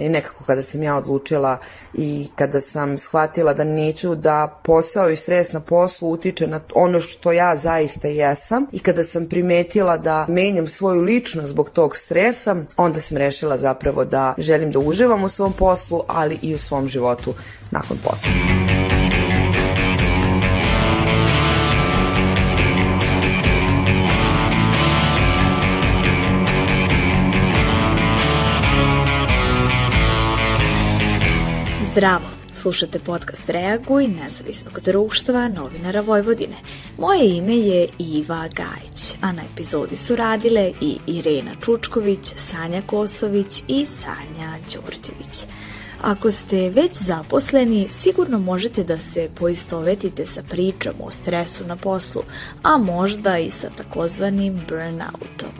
I nekako kada sam ja odlučila i kada sam shvatila da neću da posao i stres na poslu utiče na ono što ja zaista jesam i kada sam primetila da menjam svoju ličnost zbog tog stresa, onda sam rešila zapravo da želim da uživam u svom poslu, ali i u svom životu nakon posla. Zdravo! Slušate podcast Reaguj nezavisnog društva novinara Vojvodine. Moje ime je Iva Gajić, a na epizodi su radile i Irena Čučković, Sanja Kosović i Sanja Đorđević. Ako ste već zaposleni, sigurno možete da se poistovetite sa pričom o stresu na poslu, a možda i sa takozvanim burnoutom.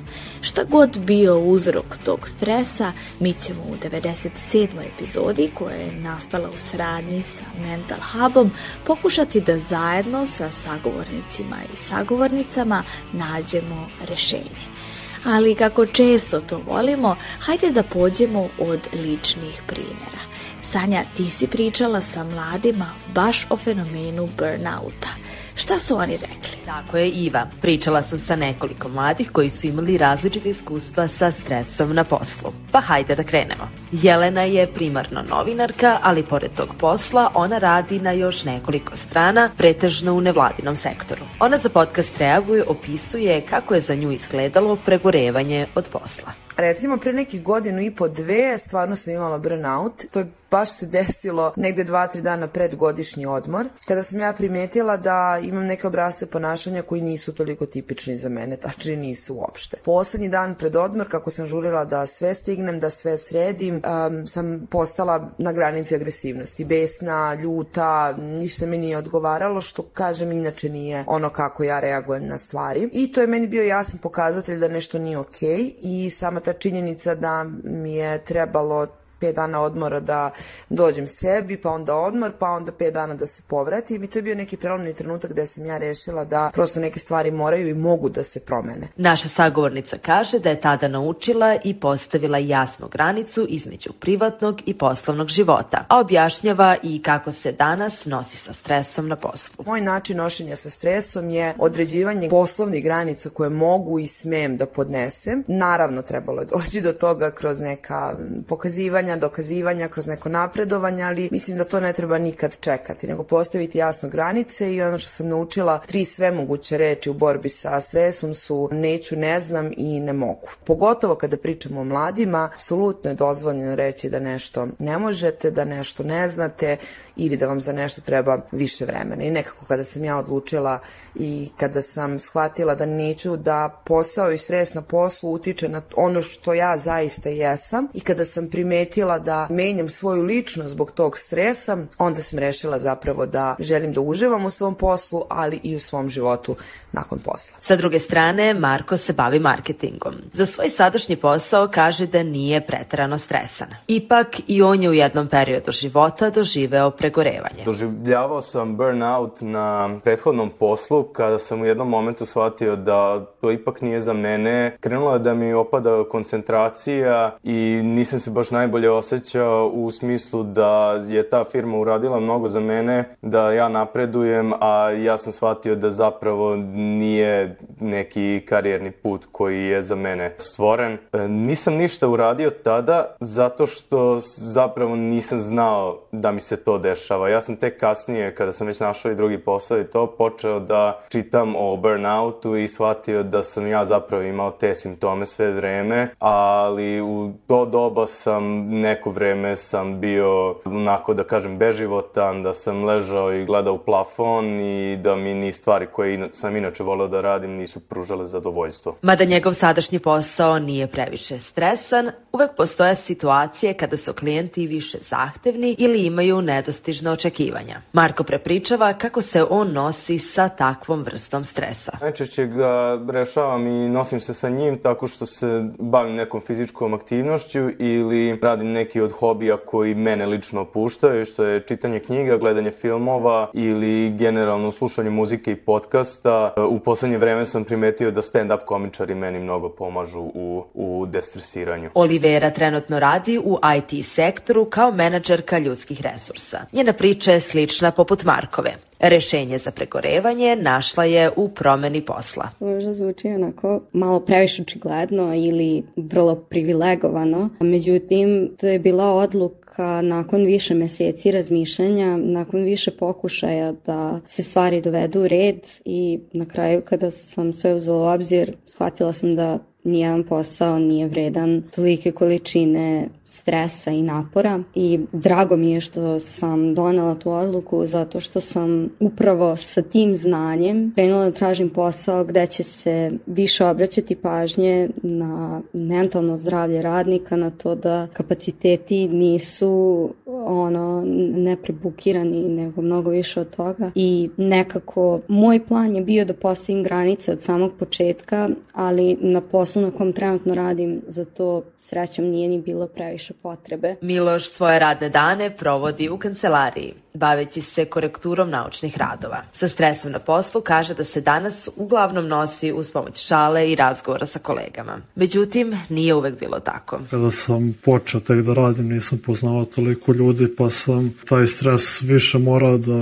Šta god bio uzrok tog stresa, mi ćemo u 97. epizodi, koja je nastala u sradnji sa Mental Hubom, pokušati da zajedno sa sagovornicima i sagovornicama nađemo rešenje ali kako često to volimo, hajde da pođemo od ličnih primjera. Sanja, ti si pričala sa mladima baš o fenomenu burnouta. Šta su oni rekli? Tako je, Iva. Pričala sam sa nekoliko mladih koji su imali različite iskustva sa stresom na poslu. Pa hajde da krenemo. Jelena je primarno novinarka, ali pored tog posla ona radi na još nekoliko strana, pretežno u nevladinom sektoru. Ona za podcast Reaguje opisuje kako je za nju izgledalo pregorevanje od posla. Recimo, pre nekih godinu i po dve stvarno sam imala burnout. To je baš se desilo negde dva, tri dana pred godišnji odmor, kada sam ja primetila da imam neke obrazce ponašanja koji nisu toliko tipični za mene, tačnije nisu uopšte. Poslednji dan pred odmor, kako sam žurila da sve stignem, da sve sredim, um, sam postala na granici agresivnosti, besna, ljuta, ništa mi nije odgovaralo, što kažem inače nije ono kako ja reagujem na stvari. I to je meni bio jasan pokazatelj da nešto nije okej okay i sama ta činjenica da mi je trebalo 5 dana odmora da dođem sebi, pa onda odmor, pa onda 5 dana da se povratim i to je bio neki prelomni trenutak gde sam ja rešila da prosto neke stvari moraju i mogu da se promene. Naša sagovornica kaže da je tada naučila i postavila jasnu granicu između privatnog i poslovnog života, a objašnjava i kako se danas nosi sa stresom na poslu. Moj način nošenja sa stresom je određivanje poslovnih granica koje mogu i smem da podnesem. Naravno, trebalo je doći do toga kroz neka pokazivanja dokazivanja, dokazivanja kroz neko napredovanje, ali mislim da to ne treba nikad čekati, nego postaviti jasno granice i ono što sam naučila, tri sve moguće reči u borbi sa stresom su neću, ne znam i ne mogu. Pogotovo kada pričamo o mladima, apsolutno je dozvoljeno reći da nešto ne možete, da nešto ne znate ili da vam za nešto treba više vremena. I nekako kada sam ja odlučila i kada sam shvatila da neću da posao i stres na poslu utiče na ono što ja zaista jesam i kada sam primetila da menjam svoju ličnost zbog tog stresa, onda sam rešila zapravo da želim da uživam u svom poslu, ali i u svom životu nakon posla. Sa druge strane, Marko se bavi marketingom. Za svoj sadašnji posao kaže da nije preterano stresan. Ipak i on je u jednom periodu života doživeo pregorevanje. Doživljavao sam burnout na prethodnom poslu kada sam u jednom momentu shvatio da to ipak nije za mene. Krenulo je da mi opada koncentracija i nisam se baš najbolje osjećao u smislu da je ta firma uradila mnogo za mene, da ja napredujem, a ja sam shvatio da zapravo nije neki karijerni put koji je za mene stvoren. E, nisam ništa uradio tada zato što zapravo nisam znao da mi se to dešava. Ja sam tek kasnije, kada sam već našao i drugi posao i to, počeo da čitam o burnoutu i shvatio da sam ja zapravo imao te simptome sve vreme, ali u to doba sam neko vreme sam bio onako da kažem beživotan, da sam ležao i gledao u plafon i da mi ni stvari koje sam inače voleo da radim nisu pružale zadovoljstvo. Mada njegov sadašnji posao nije previše stresan, uvek postoje situacije kada su klijenti više zahtevni ili imaju nedostižne očekivanja. Marko prepričava kako se on nosi sa takvom vrstom stresa. Najčešće ga rešavam i nosim se sa njim tako što se bavim nekom fizičkom aktivnošću ili radim neki od hobija koji mene lično opuštaju, što je čitanje knjiga, gledanje filmova ili generalno slušanje muzike i podcasta. U poslednje vreme sam primetio da stand-up komičari meni mnogo pomažu u, u destresiranju. Olivera trenutno radi u IT sektoru kao menadžerka ljudskih resursa. Njena priča je slična poput Markove. Rešenje za pregorevanje našla je u promeni posla. Možda zvuči onako malo previše očigledno ili vrlo privilegovano. Međutim, to je bila odluka nakon više meseci razmišljanja, nakon više pokušaja da se stvari dovedu u red i na kraju kada sam sve uzela u obzir, shvatila sam da nijedan posao nije vredan tolike količine stresa i napora i drago mi je što sam donela tu odluku zato što sam upravo sa tim znanjem krenula da tražim posao gde će se više obraćati pažnje na mentalno zdravlje radnika, na to da kapaciteti nisu ono neprebukirani nego mnogo više od toga. I nekako moj plan je bio da postavim granice od samog početka, ali na poslu na kom trenutno radim za to srećom nije ni bilo previše potrebe. Miloš svoje radne dane provodi u kancelariji, baveći se korekturom naučnih radova. Sa stresom na poslu kaže da se danas uglavnom nosi uz pomoć šale i razgovora sa kolegama. Međutim, nije uvek bilo tako. Kada sam počeo tek da radim, nisam poznao toliko ljudi, pa sam taj stres više morao da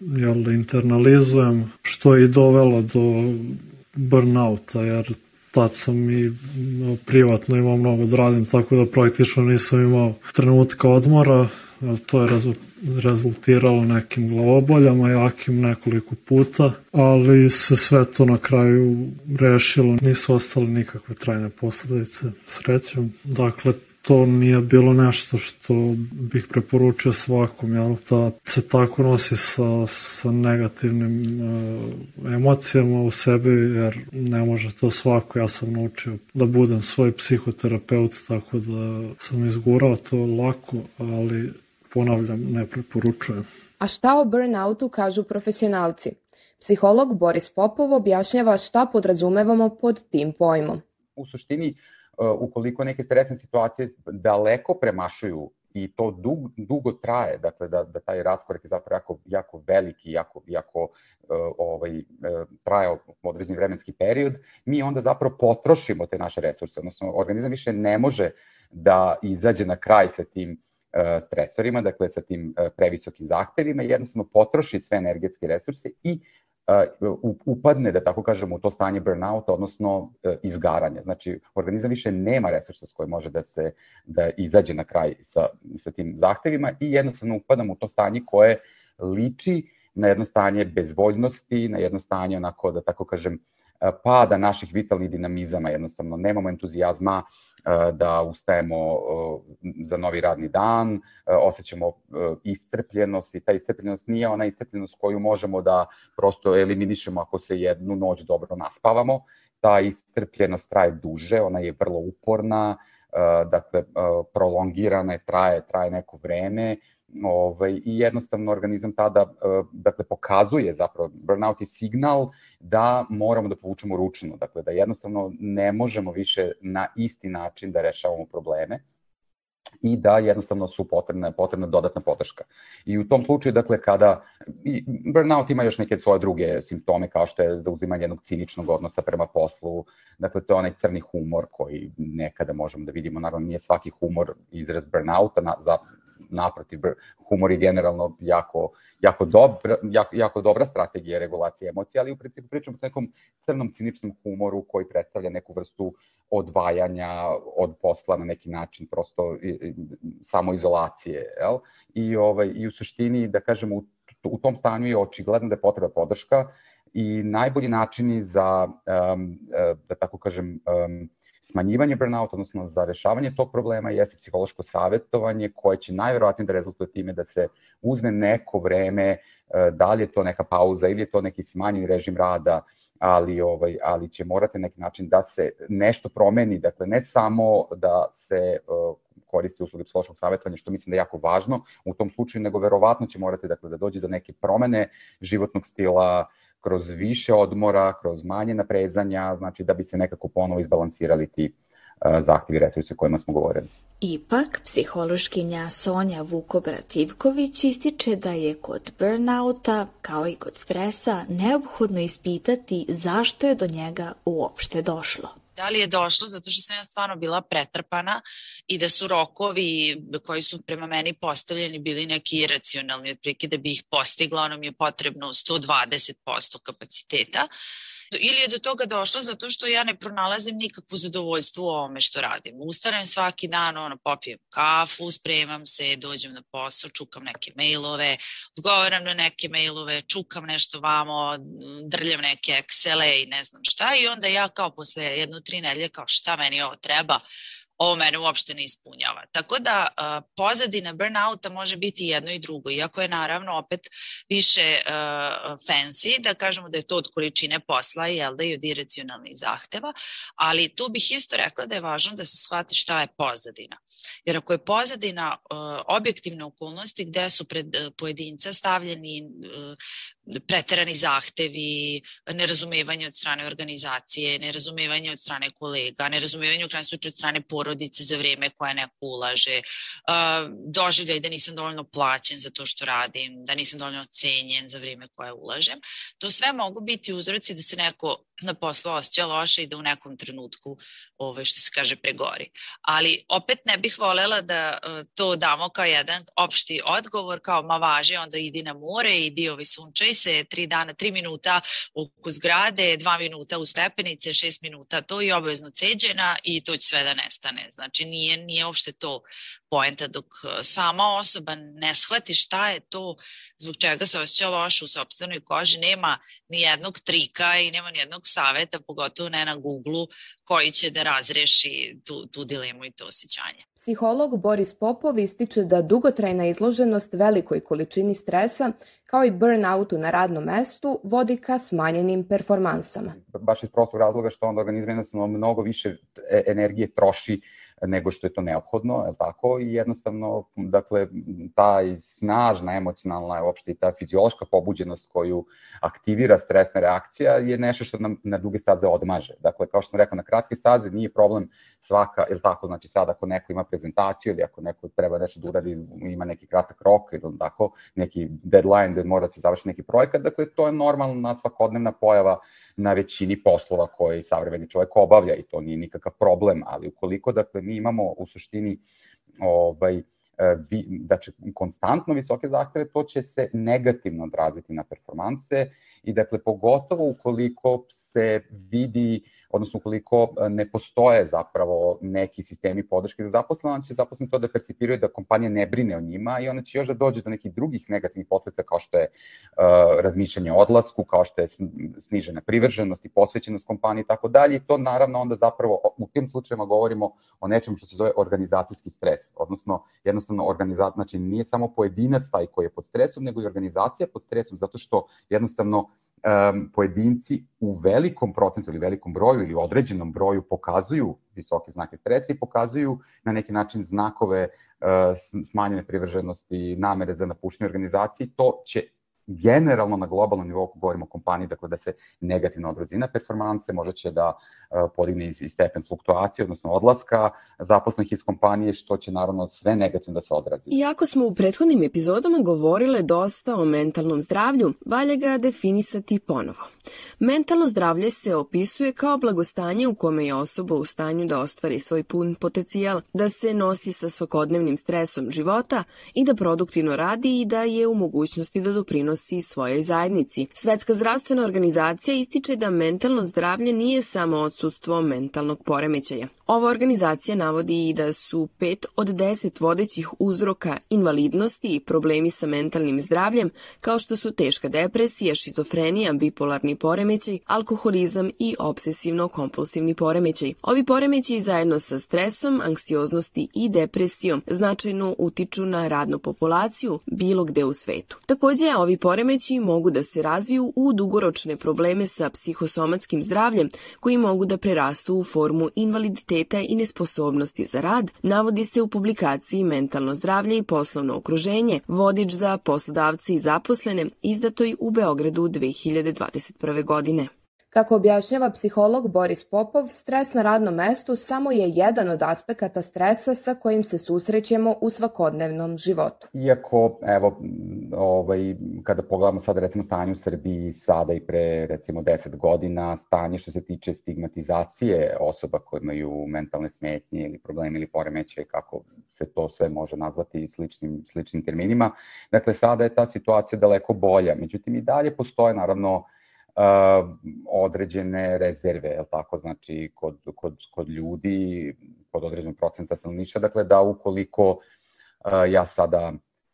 jel, internalizujem, što je i dovelo do burnouta, jer tad sam i privatno imao mnogo da radim, tako da praktično nisam imao trenutka odmora, to je rezultiralo nekim glavoboljama, jakim nekoliko puta, ali se sve to na kraju rešilo, nisu ostale nikakve trajne posledice, srećom. Dakle, to nije bilo nešto što bih preporučio svakom, jel, da se tako nosi sa, sa negativnim uh, emocijama u sebi, jer ne može to svako. Ja sam naučio da budem svoj psihoterapeut, tako da sam izgurao to lako, ali ponavljam, ne preporučujem. A šta o burnoutu kažu profesionalci? Psiholog Boris Popov objašnjava šta podrazumevamo pod tim pojmom. U suštini, Uh, ukoliko neke stresne situacije daleko premašuju i to dug, dugo traje, dakle da, da taj raskorak je zapravo jako, jako veliki, jako, jako uh, ovaj, uh, traje određeni vremenski period, mi onda zapravo potrošimo te naše resurse, odnosno organizam više ne može da izađe na kraj sa tim uh, stresorima, dakle sa tim uh, previsokim zahtevima, jednostavno potroši sve energetske resurse i upadne, da tako kažemo, u to stanje burnouta, odnosno e, izgaranja. Znači, organizam više nema resursa s koje može da se da izađe na kraj sa, sa tim zahtevima i jednostavno upadamo u to stanje koje liči na jedno stanje bezvoljnosti, na jedno stanje onako, da tako kažem, pada naših vitalnih dinamizama, jednostavno nemamo entuzijazma, E, da ustajemo e, za novi radni dan, e, osjećamo iscrpljenost i ta iscrpljenost nije ona iscrpljenost koju možemo da prosto eliminišemo ako se jednu noć dobro naspavamo. Ta iscrpljenost traje duže, ona je vrlo uporna, dakle prolongirana je, traje, traje neko vreme ovaj, i jednostavno organizam tada uh, dakle, pokazuje zapravo, burnout je signal da moramo da povučemo ručnu, dakle da jednostavno ne možemo više na isti način da rešavamo probleme i da jednostavno su potrebna, potrebna dodatna podrška. I u tom slučaju, dakle, kada burnout ima još neke svoje druge simptome, kao što je zauzimanje jednog ciničnog odnosa prema poslu, dakle, to je onaj crni humor koji nekada možemo da vidimo, naravno nije svaki humor izraz burnouta, na, za, naprotiv, humor je generalno jako, jako, dobra, jako, jako dobra strategija regulacije emocija, ali u principu pričamo o nekom crnom ciničnom humoru koji predstavlja neku vrstu odvajanja od posla na neki način, prosto samoizolacije. Jel? I, ovaj, I u suštini, da kažemo, u, u tom stanju je očigledno da je potreba podrška i najbolji načini za, um, da tako kažem, um, smanjivanje burnout, odnosno za rešavanje tog problema jeste psihološko savjetovanje koje će najverovatnije da rezultuje time da se uzme neko vreme, e, da li je to neka pauza ili je to neki smanjeni režim rada, ali ovaj ali će morati neki način da se nešto promeni, dakle ne samo da se uh, koristi usluge psihološkog savjetovanja, što mislim da je jako važno u tom slučaju, nego verovatno će morati dakle, da dođe do neke promene životnog stila, kroz više odmora, kroz manje naprezanja, znači da bi se nekako ponovo izbalansirali ti zahtjevi resursi o kojima smo govorili. Ipak, psihološkinja Sonja Vukobrat-Ivković ističe da je kod burnouta, kao i kod stresa, neophodno ispitati zašto je do njega uopšte došlo. Da li je došlo zato što sam ja stvarno bila pretrpana i da su rokovi koji su prema meni postavljeni bili neki iracionalni, otprilike da bi ih postigla, ono mi je potrebno 120% kapaciteta. Ili je do toga došlo zato što ja ne pronalazim nikakvu zadovoljstvo u ovome što radim. Ustanem svaki dan, ono, popijem kafu, spremam se, dođem na posao, čukam neke mailove, odgovaram na neke mailove, čukam nešto vamo, drljam neke Excele i ne znam šta i onda ja kao posle jednu, tri nedelje kao šta meni ovo treba, ovo mene uopšte ne ispunjava. Tako da pozadina burnouta može biti jedno i drugo, iako je naravno opet više fancy, da kažemo da je to od količine posla jel da i od iracionalnih zahteva, ali tu bih isto rekla da je važno da se shvati šta je pozadina. Jer ako je pozadina objektivne okolnosti gde su pred pojedinca stavljeni preterani zahtevi, nerazumevanje od strane organizacije, nerazumevanje od strane kolega, nerazumevanje u krajnjem slučaju od strane porodice za vreme koje neko ulaže, doživljaj da nisam dovoljno plaćen za to što radim, da nisam dovoljno cenjen za vreme koje ulažem. To sve mogu biti uzroci da se neko na poslu osjeća loše i da u nekom trenutku ove, što se kaže pregori. Ali opet ne bih volela da to damo kao jedan opšti odgovor, kao ma važi, onda idi na more, idi ovi sunčaj se, tri dana, tri minuta oko zgrade, dva minuta u stepenice, šest minuta to i obavezno ceđena i to će sve da nestane. Znači nije, nije uopšte to poenta dok e, sama osoba ne shvati šta je to zbog čega se osjeća loše u sobstvenoj koži, nema ni jednog trika i nema ni jednog saveta, pogotovo ne na Google-u, koji će da razreši tu, tu dilemu i to osjećanje. Psiholog Boris Popov ističe da dugotrajna izloženost velikoj količini stresa, kao i burnoutu na radnom mestu, vodi ka smanjenim performansama. Baš iz prostog razloga što onda organizam jednostavno mnogo više e, energije troši nego što je to neophodno, je tako? I jednostavno, dakle, ta snažna emocionalna, uopšte i ta fiziološka pobuđenost koju aktivira stresna reakcija je nešto što nam na duge staze odmaže. Dakle, kao što sam rekao, na kratke staze nije problem svaka, ili tako, znači sad ako neko ima prezentaciju ili ako neko treba nešto da uradi, ima neki kratak rok ili tako, neki deadline da mora se završi neki projekat, dakle, to je normalna svakodnevna pojava na većini poslova koje savremeni čovek obavlja i to nije nikakav problem, ali ukoliko dakle mi imamo u suštini ovaj e, vi, znači konstantno visoke zahteve, to će se negativno odraziti na performanse i dakle pogotovo ukoliko se vidi odnosno ukoliko e, ne postoje zapravo neki sistemi podrške za zaposlene, će zaposleni to da percipiraju da kompanija ne brine o njima i ona će još da dođe do nekih drugih negativnih posledica kao što je uh, razmišljanje o odlasku, kao što je snižena privrženost i posvećenost kompanije i tako dalje. To naravno onda zapravo u tim slučajima govorimo o nečemu što se zove organizacijski stres, odnosno jednostavno organizacija, znači nije samo pojedinac taj koji je pod stresom, nego i organizacija pod stresom zato što jednostavno um, pojedinci u velikom procentu ili velikom broju ili određenom broju pokazuju visoke znake stresa i pokazuju na neki način znakove uh, smanjene privrženosti, namere za napuštenje organizacije, to će generalno na globalnom nivou, ako govorimo o kompaniji, dakle da se negativno odrazi na performanse, možda će da uh, podigne i stepen fluktuacije, odnosno odlaska zaposlenih iz kompanije, što će naravno sve negativno da se odrazi. Iako smo u prethodnim epizodama govorile dosta o mentalnom zdravlju, valje ga definisati ponovo. Mentalno zdravlje se opisuje kao blagostanje u kome je osoba u stanju da ostvari svoj pun potencijal, da se nosi sa svakodnevnim stresom života i da produktivno radi i da je u mogućnosti da doprinosi svojoj zajednici. Svetska zdravstvena organizacija ističe da mentalno zdravlje nije samo odsustvo mentalnog poremećaja. Ova organizacija navodi i da su pet od deset vodećih uzroka invalidnosti i problemi sa mentalnim zdravljem, kao što su teška depresija, šizofrenija, bipolarni poremećaj, alkoholizam i obsesivno-kompulsivni poremećaj. Ovi poremećaji zajedno sa stresom, anksioznosti i depresijom značajno utiču na radnu populaciju bilo gde u svetu. Takođe, ovi poremećaji mogu da se razviju u dugoročne probleme sa psihosomatskim zdravljem koji mogu da prerastu u formu invaliditeta i nesposobnosti za rad, navodi se u publikaciji Mentalno zdravlje i poslovno okruženje, vodič za poslodavce i zaposlene, izdatoj u Beogradu 2021. godine. Kako objašnjava psiholog Boris Popov, stres na radnom mestu samo je jedan od aspekata stresa sa kojim se susrećemo u svakodnevnom životu. Iako, evo, ovaj, kada pogledamo sad recimo stanje u Srbiji sada i pre recimo 10 godina, stanje što se tiče stigmatizacije osoba koje imaju mentalne smetnje ili probleme ili poremeće, kako se to sve može nazvati sličnim, sličnim terminima. Dakle, sada je ta situacija daleko bolja. Međutim, i dalje postoje naravno određene rezerve, je tako, znači kod, kod, kod ljudi, kod određenog procenta stanovništva, dakle da ukoliko uh, ja sada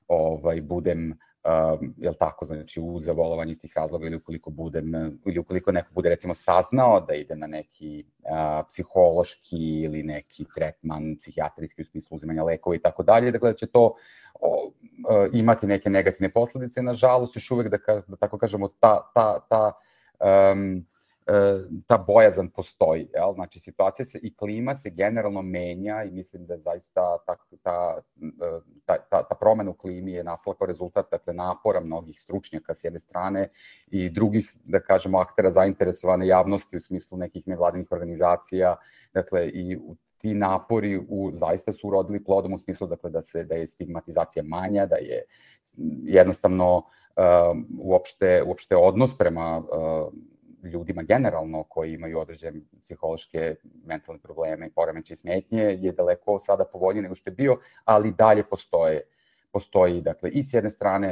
ovaj, budem uh, jel tako, znači uz zavolovanje iz tih razloga ili ukoliko budem, ili ukoliko neko bude recimo saznao da ide na neki uh, psihološki ili neki tretman psihijatrijski u smislu uzimanja lekova i tako dalje, dakle da će to o, uh, imati neke negativne posledice, nažalost još uvek da, da tako kažemo ta, ta, ta um, ta bojazan postoji. Jel? Znači, situacija se i klima se generalno menja i mislim da zaista ta, ta, ta, ta, ta promena u klimi je nastala kao rezultat dakle, napora mnogih stručnjaka s jedne strane i drugih, da kažemo, aktera zainteresovane javnosti u smislu nekih nevladinih organizacija, dakle i ti napori u, zaista su urodili plodom u smislu dakle, da, se, da je stigmatizacija manja, da je jednostavno uh, uopšte, uopšte odnos prema uh, ljudima generalno koji imaju određene psihološke mentalne probleme i poremeće i smetnje je daleko sada povoljniji nego što je bio, ali dalje postoje postoji dakle i s jedne strane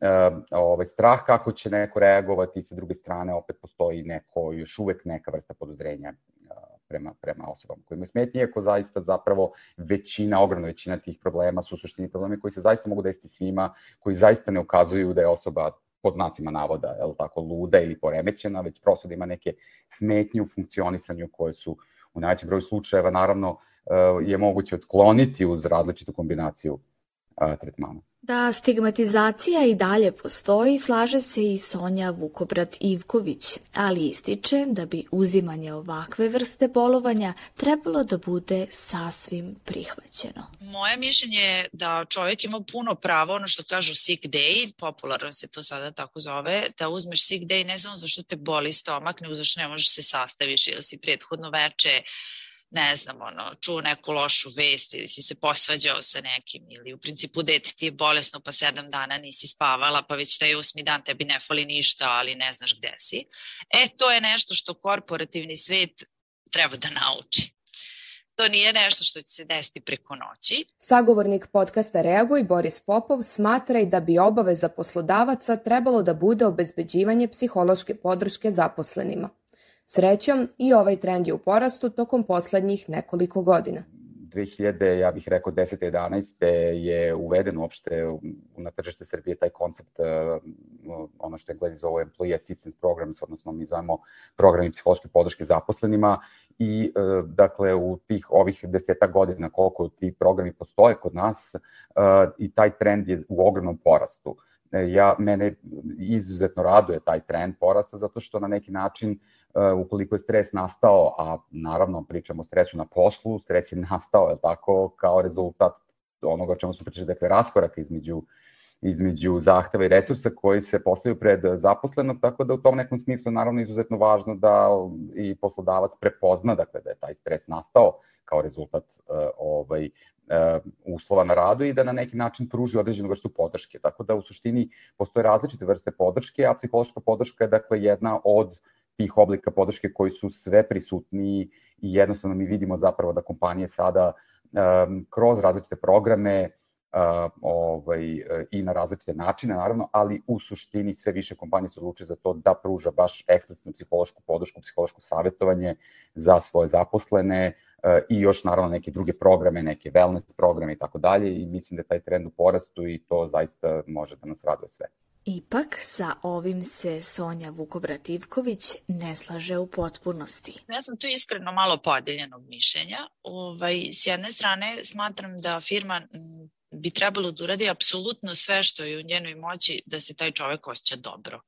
uh, ovaj strah kako će neko reagovati i sa druge strane opet postoji neko još uvek neka vrsta podozrenja prema, prema osobama koji imaju smetnje, iako zaista zapravo većina, ogromna većina tih problema su suštini problemi koji se zaista mogu desiti svima, koji zaista ne ukazuju da je osoba pod znacima navoda, je tako, luda ili poremećena, već prosto da ima neke smetnje u funkcionisanju koje su u najvećem broju slučajeva naravno eh, je moguće otkloniti uz različitu kombinaciju eh, tretmana. Da stigmatizacija i dalje postoji, slaže se i Sonja Vukobrat Ivković, ali ističe da bi uzimanje ovakve vrste bolovanja trebalo da bude sasvim prihvaćeno. Moje mišljenje je da čovjek ima puno pravo, ono što kažu sick day, popularno se to sada tako zove, da uzmeš sick day ne samo zašto te boli stomak, nego zašto ne možeš se sastaviš ili si prethodno veče ne znam, ono, čuo neku lošu vest ili si se posvađao sa nekim ili u principu dete ti je bolesno pa sedam dana nisi spavala pa već taj osmi dan tebi ne fali ništa ali ne znaš gde si. E, to je nešto što korporativni svet treba da nauči. To nije nešto što će se desiti preko noći. Sagovornik podcasta Reaguj, Boris Popov, smatra i da bi obaveza poslodavaca trebalo da bude obezbeđivanje psihološke podrške zaposlenima. Srećom, i ovaj trend je u porastu tokom poslednjih nekoliko godina. 2000, ja bih rekao 10. 11. je uveden uopšte na tržište Srbije taj koncept, uh, ono što Englezi zove Employee Assistance Programs, odnosno mi zovemo programi psihološke podrške zaposlenima i uh, dakle u tih ovih deseta godina koliko ti programi postoje kod nas uh, i taj trend je u ogromnom porastu. Ja, mene izuzetno raduje taj trend porasta zato što na neki način Uh, ukoliko je stres nastao, a naravno pričamo o stresu na poslu, stres je nastao, je tako, kao rezultat onoga o čemu smo pričali, dakle, raskoraka između između zahteva i resursa koji se postavljaju pred zaposlenog, tako da u tom nekom smislu naravno izuzetno važno da i poslodavac prepozna dakle, da je taj stres nastao kao rezultat uh, ovaj, uh, uslova na radu i da na neki način pruži određenu vrstu podrške. Tako da u suštini postoje različite vrste podrške, a psihološka podrška je dakle jedna od uh, tih oblika podrške koji su sve prisutniji i jednostavno mi vidimo zapravo da kompanije sada um, kroz različite programe uh, ovaj, i na različite načine, naravno, ali u suštini sve više kompanije se odluče za to da pruža baš eksplicitnu psihološku podršku, psihološko savjetovanje za svoje zaposlene uh, i još naravno neke druge programe, neke wellness programe i tako dalje i mislim da taj trend u porastu i to zaista može da nas raduje sve. Ipak, sa ovim se Sonja Vukobrativković ne slaže u potpunosti. Ja sam tu iskreno malo podeljenog mišljenja. Ovaj, s jedne strane, smatram da firma bi trebalo da uradi apsolutno sve što je u njenoj moći da se taj čovek osjeća dobro.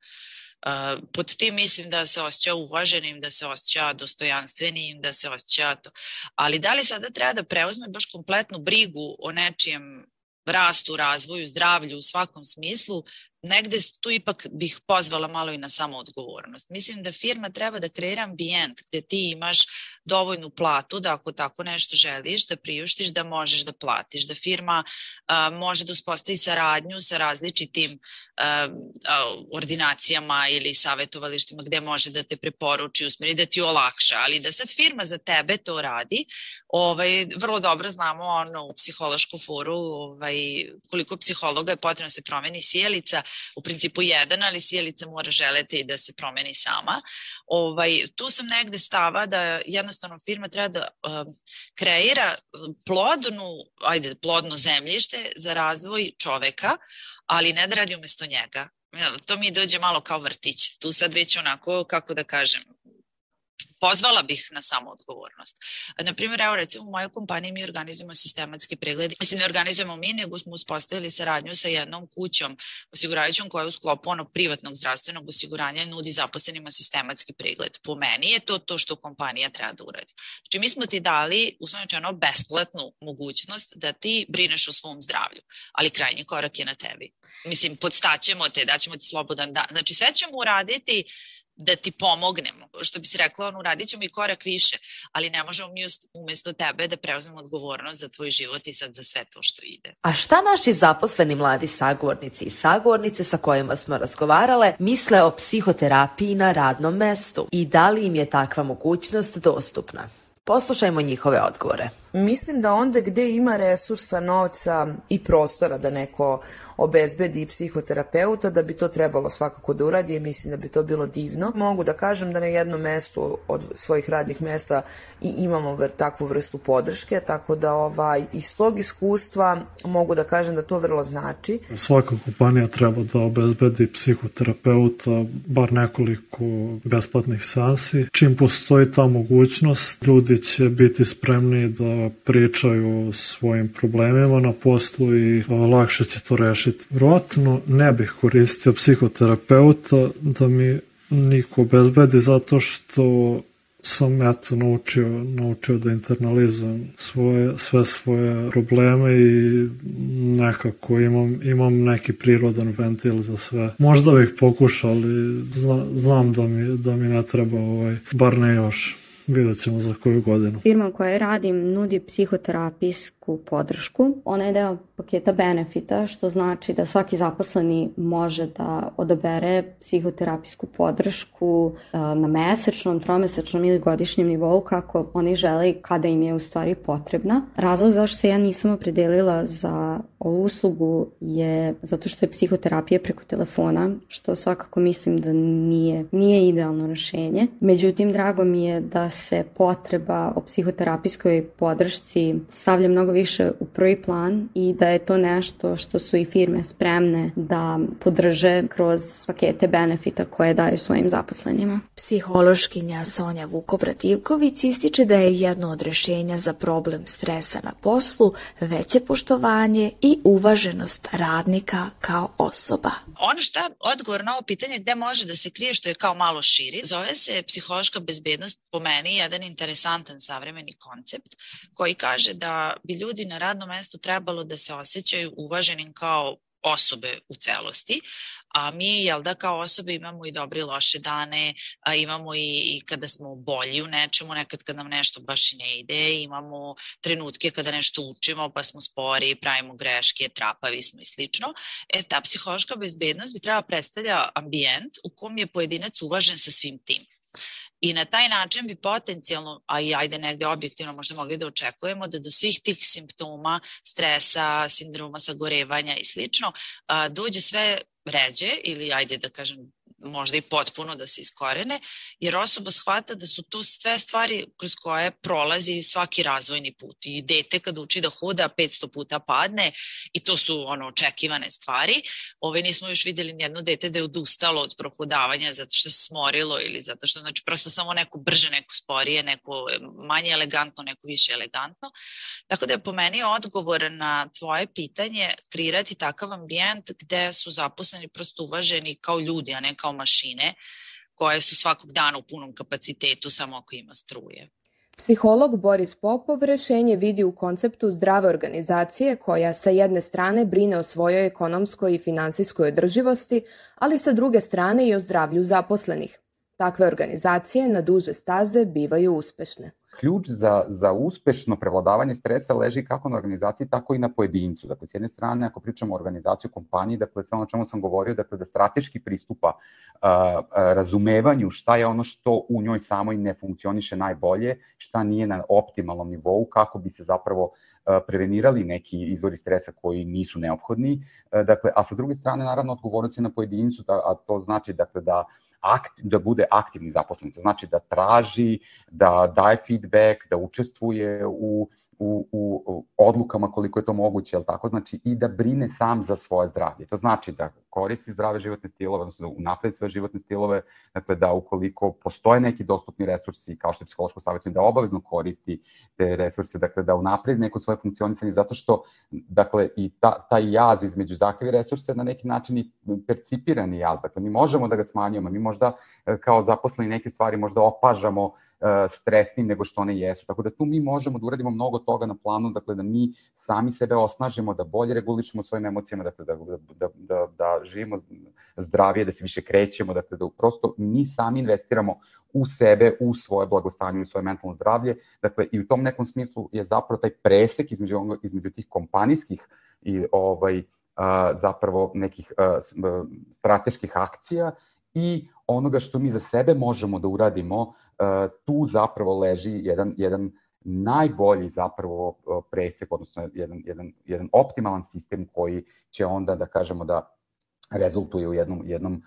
Pod tim mislim da se osjeća uvaženim, da se osjeća dostojanstvenim, da se osjeća to. Ali da li sada treba da preuzme baš kompletnu brigu o nečijem rastu, razvoju, zdravlju u svakom smislu, negde tu ipak bih pozvala malo i na samoodgovornost. Mislim da firma treba da kreira ambijent gde ti imaš dovoljnu platu da ako tako nešto želiš, da priuštiš, da možeš da platiš, da firma a, može da uspostavi saradnju sa različitim a, a, ordinacijama ili savetovalištima gde može da te preporuči, usmeri, da ti olakša, ali da sad firma za tebe to radi, ovaj, vrlo dobro znamo ono u psihološku foru ovaj, koliko psihologa je potrebno da se promeni sjelica, u principu jedan, ali sjelica mora želeti da se promeni sama. Ovaj, tu sam negde stava da jednostavno firma treba da uh, kreira plodnu, ajde, plodno zemljište za razvoj čoveka, ali ne da radi umesto njega. To mi dođe malo kao vrtić. Tu sad već onako, kako da kažem, pozvala bih na samoodgovornost. Naprimer, evo recimo u mojoj kompaniji mi organizujemo sistematski pregled. Mislim, ne organizujemo mi, nego smo uspostavili saradnju sa jednom kućom osiguravajućom koja je u sklopu onog privatnog zdravstvenog osiguranja nudi zaposlenima sistematski pregled. Po meni je to to što kompanija treba da uradi. Znači, mi smo ti dali, uslovno besplatnu mogućnost da ti brineš o svom zdravlju, ali krajnji korak je na tebi. Mislim, podstaćemo te, daćemo ti slobodan dan. Znači, sve ćemo uraditi da ti pomognemo. Što bi se rekla, on uradit ćemo i korak više, ali ne možemo mi umesto tebe da preuzmemo odgovornost za tvoj život i sad za sve to što ide. A šta naši zaposleni mladi sagovornici i sagovornice sa kojima smo razgovarale misle o psihoterapiji na radnom mestu i da li im je takva mogućnost dostupna? Poslušajmo njihove odgovore. Mislim da onda gde ima resursa, novca i prostora da neko obezbedi psihoterapeuta, da bi to trebalo svakako da uradi i mislim da bi to bilo divno. Mogu da kažem da na jednom mestu od svojih radnih mesta i imamo ver, takvu vrstu podrške, tako da ovaj, iz tog iskustva mogu da kažem da to vrlo znači. Svaka kompanija treba da obezbedi psihoterapeuta, bar nekoliko besplatnih seansi. Čim postoji ta mogućnost, ljudi će biti spremni da pričaju o svojim problemima na poslu i lakše će to rešiti. Vjerojatno ne bih koristio psihoterapeuta da mi niko obezbedi zato što sam eto naučio, naučio da internalizujem svoje, sve svoje probleme i nekako imam, imam neki prirodan ventil za sve. Možda bih pokušao, ali zna, znam da mi, da mi ne treba ovaj, bar ne još. Vidjet ćemo za koju godinu. Firma u kojoj radim nudi psihoterapijsku podršku. Ona je deo paketa benefita, što znači da svaki zaposleni može da odabere psihoterapijsku podršku na mesečnom, tromesečnom ili godišnjem nivou kako oni žele i kada im je u stvari potrebna. Razlog zašto ja nisam opredelila za ovu uslugu je zato što je psihoterapija preko telefona, što svakako mislim da nije, nije idealno rešenje. Međutim, drago mi je da se potreba o psihoterapijskoj podršci stavlja mnogo više u prvi plan i da je to nešto što su i firme spremne da podrže kroz pakete benefita koje daju svojim zaposlenima. Psihološkinja Sonja Vukobrativković ističe da je jedno od rešenja za problem stresa na poslu veće poštovanje i uvaženost radnika kao osoba. Ono šta odgovor na ovo pitanje gde može da se krije što je kao malo širi, zove se psihološka bezbednost po meni jedan interesantan savremeni koncept koji kaže da bi ljudi na radnom mestu trebalo da se osjećaju uvaženim kao osobe u celosti, a mi, jel da, kao osobe imamo i dobre i loše dane, a imamo i, i kada smo bolji u nečemu, nekad kad nam nešto baš i ne ide, imamo trenutke kada nešto učimo pa smo spori, pravimo greške, trapavi smo i slično. E, ta psihološka bezbednost bi trebala predstavlja ambijent u kom je pojedinac uvažen sa svim tim. I na taj način bi potencijalno, a i ajde negde objektivno možda mogli da očekujemo da do svih tih simptoma, stresa, sindroma sagorevanja i slično, dođe sve ređe ili ajde da kažem možda i potpuno da se iskorene, jer osoba shvata da su to sve stvari kroz koje prolazi svaki razvojni put. I dete kad uči da hoda 500 puta padne i to su ono očekivane stvari. Ove nismo još videli nijedno dete da je odustalo od prohodavanja zato što se smorilo ili zato što znači prosto samo neko brže, neko sporije, neko manje elegantno, neko više elegantno. Tako da je po meni odgovor na tvoje pitanje kreirati takav ambijent gde su zaposleni prosto uvaženi kao ljudi, a ne kao mašine koje su svakog dana u punom kapacitetu samo ako ima struje. Psiholog Boris Popov rešenje vidi u konceptu zdrave organizacije koja sa jedne strane brine o svojoj ekonomskoj i finansijskoj održivosti, ali sa druge strane i o zdravlju zaposlenih. Takve organizacije na duže staze bivaju uspešne ključ za, za uspešno prevladavanje stresa leži kako na organizaciji, tako i na pojedincu. Dakle, s jedne strane, ako pričamo o organizaciji kompaniji, dakle, sve ono čemu sam govorio, dakle, da strateški pristupa a, a, razumevanju šta je ono što u njoj samoj ne funkcioniše najbolje, šta nije na optimalnom nivou, kako bi se zapravo prevenirali neki izvori stresa koji nisu neophodni. Dakle, a sa druge strane, naravno, odgovornost je na pojedincu, da, a to znači dakle, da aktiv, da bude aktivni zaposlen. To znači da traži, da daje feedback, da učestvuje u u, u, odlukama koliko je to moguće, tako? Znači i da brine sam za svoje zdravlje. To znači da koristi zdrave životne stilove, odnosno da unapredi svoje životne stilove, dakle da ukoliko postoje neki dostupni resursi, kao što je psihološko savjetovanje, da obavezno koristi te resurse, dakle da unapredi neko svoje funkcionisanje, zato što dakle i ta, taj jaz između zahtjeva resursa na neki način i percipirani jaz. Dakle, mi možemo da ga smanjujemo, mi možda e, kao zaposleni neke stvari možda opažamo E, stresnim nego što one jesu. Tako da tu mi možemo da uradimo mnogo toga na planu, dakle da mi sami sebe osnažimo, da bolje regulišemo svojim emocijama, dakle da, da, da, da, živimo zdravije, da se više krećemo, dakle da prosto mi sami investiramo u sebe, u svoje blagostanje, u svoje mentalno zdravlje. Dakle, i u tom nekom smislu je zapravo taj presek između, između tih kompanijskih i ovaj, a, zapravo nekih a, strateških akcija i onoga što mi za sebe možemo da uradimo E, tu zapravo leži jedan, jedan najbolji zapravo presek, odnosno jedan, jedan, jedan optimalan sistem koji će onda da kažemo da rezultuje u jednom, jednom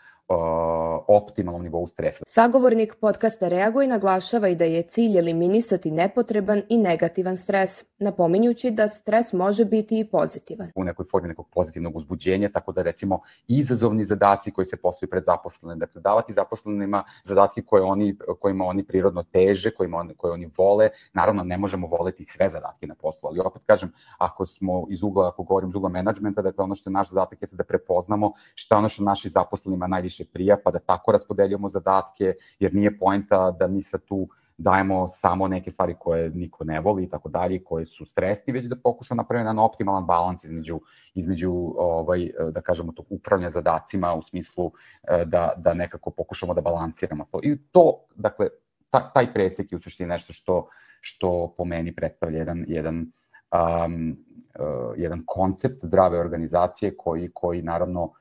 optimalnom nivou stresa. Sagovornik podcasta Reaguj naglašava i da je cilj eliminisati nepotreban i negativan stres, napominjući da stres može biti i pozitivan. U nekoj formi nekog pozitivnog uzbuđenja, tako da recimo izazovni zadaci koji se postoji pred zaposlene, dakle davati zaposlenima zadatke koje oni, kojima oni prirodno teže, kojima oni, koje oni vole, naravno ne možemo voleti sve zadatke na poslu, ali opet kažem, ako smo iz ugla, ako govorim iz ugla menadžmenta, dakle ono što je naš zadatak je da prepoznamo šta ono što naši zaposlenima najviše prija, pa da tako raspodeljujemo zadatke, jer nije poenta da mi sad tu dajemo samo neke stvari koje niko ne voli i tako dalje, koje su stresni, već da pokušamo napraviti jedan optimalan balans između, između ovaj, da kažemo, to upravljanja zadacima u smislu e, da, da nekako pokušamo da balansiramo to. I to, dakle, ta, taj presek je u suštini nešto što, što po meni predstavlja jedan, jedan um, uh, jedan koncept zdrave organizacije koji, koji naravno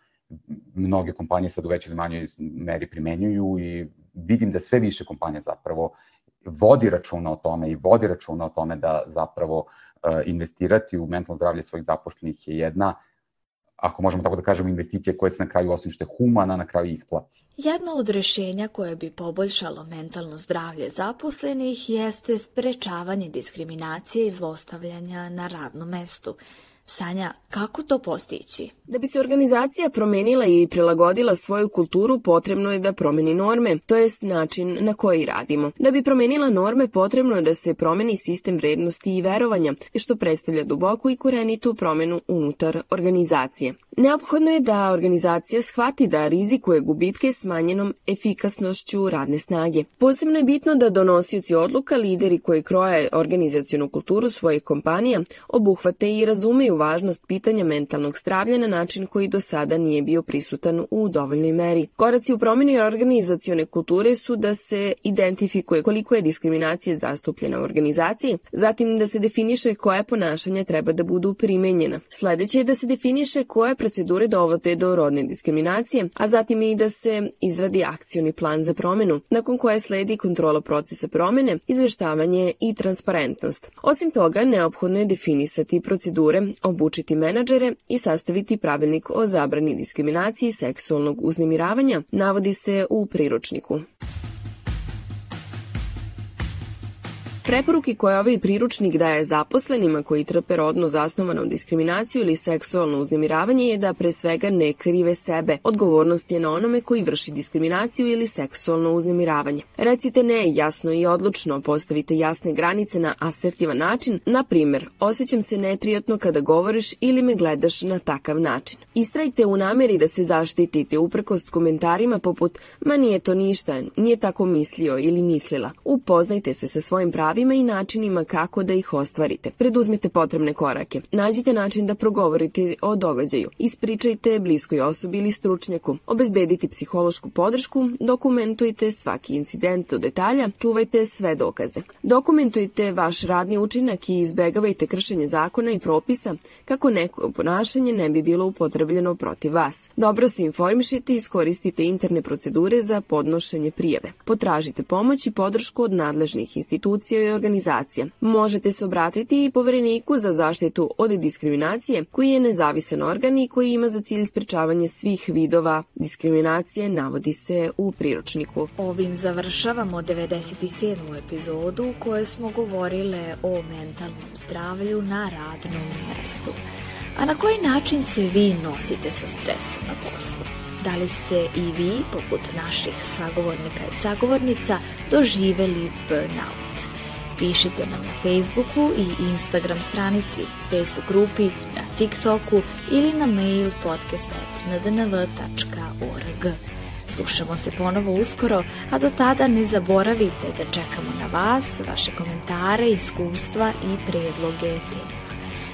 mnoge kompanije sad u većoj ili manjoj meri primenjuju i vidim da sve više kompanija zapravo vodi računa o tome i vodi računa o tome da zapravo uh, investirati u mentalno zdravlje svojih zaposlenih je jedna ako možemo tako da kažemo, investicija koja se na kraju, osim što je humana, na kraju isplati. Jedno od rešenja koje bi poboljšalo mentalno zdravlje zaposlenih jeste sprečavanje diskriminacije i zlostavljanja na radnom mestu. Sanja, kako to postići? Da bi se organizacija promenila i prilagodila svoju kulturu, potrebno je da promeni norme, to jest način na koji radimo. Da bi promenila norme, potrebno je da se promeni sistem vrednosti i verovanja, što predstavlja duboku i korenitu promenu unutar organizacije. Neophodno je da organizacija shvati da rizikuje gubitke smanjenom efikasnošću radne snage. Posebno je bitno da donosioci odluka, lideri koji kroje organizacijonu kulturu svojih kompanija, obuhvate i razumeju važnost pitanja mentalnog zdravlja na način koji do sada nije bio prisutan u dovoljnoj meri. Koraci u promjeni organizacione kulture su da se identifikuje koliko je diskriminacija zastupljena u organizaciji, zatim da se definiše koje ponašanja treba da budu primenjena. Sledeće je da se definiše koje procedure dovode do rodne diskriminacije, a zatim i da se izradi akcioni plan za promenu, nakon koje sledi kontrola procesa promene, izveštavanje i transparentnost. Osim toga, neophodno je definisati procedure obučiti menadžere i sastaviti pravilnik o zabrani diskriminacije seksualnog uznemiravanja, navodi se u priručniku. Preporuke koje ovaj priručnik daje zaposlenima koji trpe rodno zasnovanu diskriminaciju ili seksualno uznemiravanje je da pre svega ne krive sebe. Odgovornost je na onome koji vrši diskriminaciju ili seksualno uznemiravanje. Recite ne jasno i odlučno, postavite jasne granice na asertivan način, na primer, osjećam se neprijatno kada govoriš ili me gledaš na takav način. Istrajte u nameri da se zaštitite uprkost komentarima poput ma nije to ništa, nije tako mislio ili mislila. Upoznajte se sa svojim pravima zdravima i načinima kako da ih ostvarite. Preduzmite potrebne korake. Nađite način da progovorite o događaju. Ispričajte bliskoj osobi ili stručnjaku. Obezbedite psihološku podršku. Dokumentujte svaki incident do detalja. Čuvajte sve dokaze. Dokumentujte vaš radni učinak i izbegavajte kršenje zakona i propisa kako neko ponašanje ne bi bilo upotrebljeno protiv vas. Dobro se informišite i iskoristite interne procedure za podnošenje prijave. Potražite pomoć i podršku od nadležnih institucija i organizacija. Možete se obratiti i povereniku za zaštitu od diskriminacije, koji je nezavisan organ i koji ima za cilj sprečavanje svih vidova diskriminacije, navodi se u priročniku. Ovim završavamo 97. epizodu u kojoj smo govorile o mentalnom zdravlju na radnom mestu. A na koji način se vi nosite sa stresom na poslu? Da li ste i vi, poput naših sagovornika i sagovornica, doživeli burnout? Pišite nam na Facebooku i Instagram stranici, Facebook grupi, na TikToku ili na mail podcast.ndnv.org. Slušamo se ponovo uskoro, a do tada ne zaboravite da čekamo na vas, vaše komentare, iskustva i predloge tema.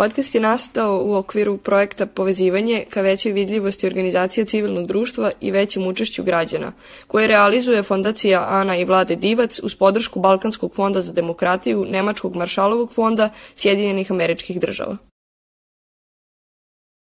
Podcast je nastao u okviru projekta Povezivanje ka većoj vidljivosti organizacija civilnog društva i većem učešću građana, koje realizuje Fondacija Ana i Vlade Divac uz podršku Balkanskog fonda za demokratiju, Nemačkog maršalovog fonda Sjedinjenih američkih država.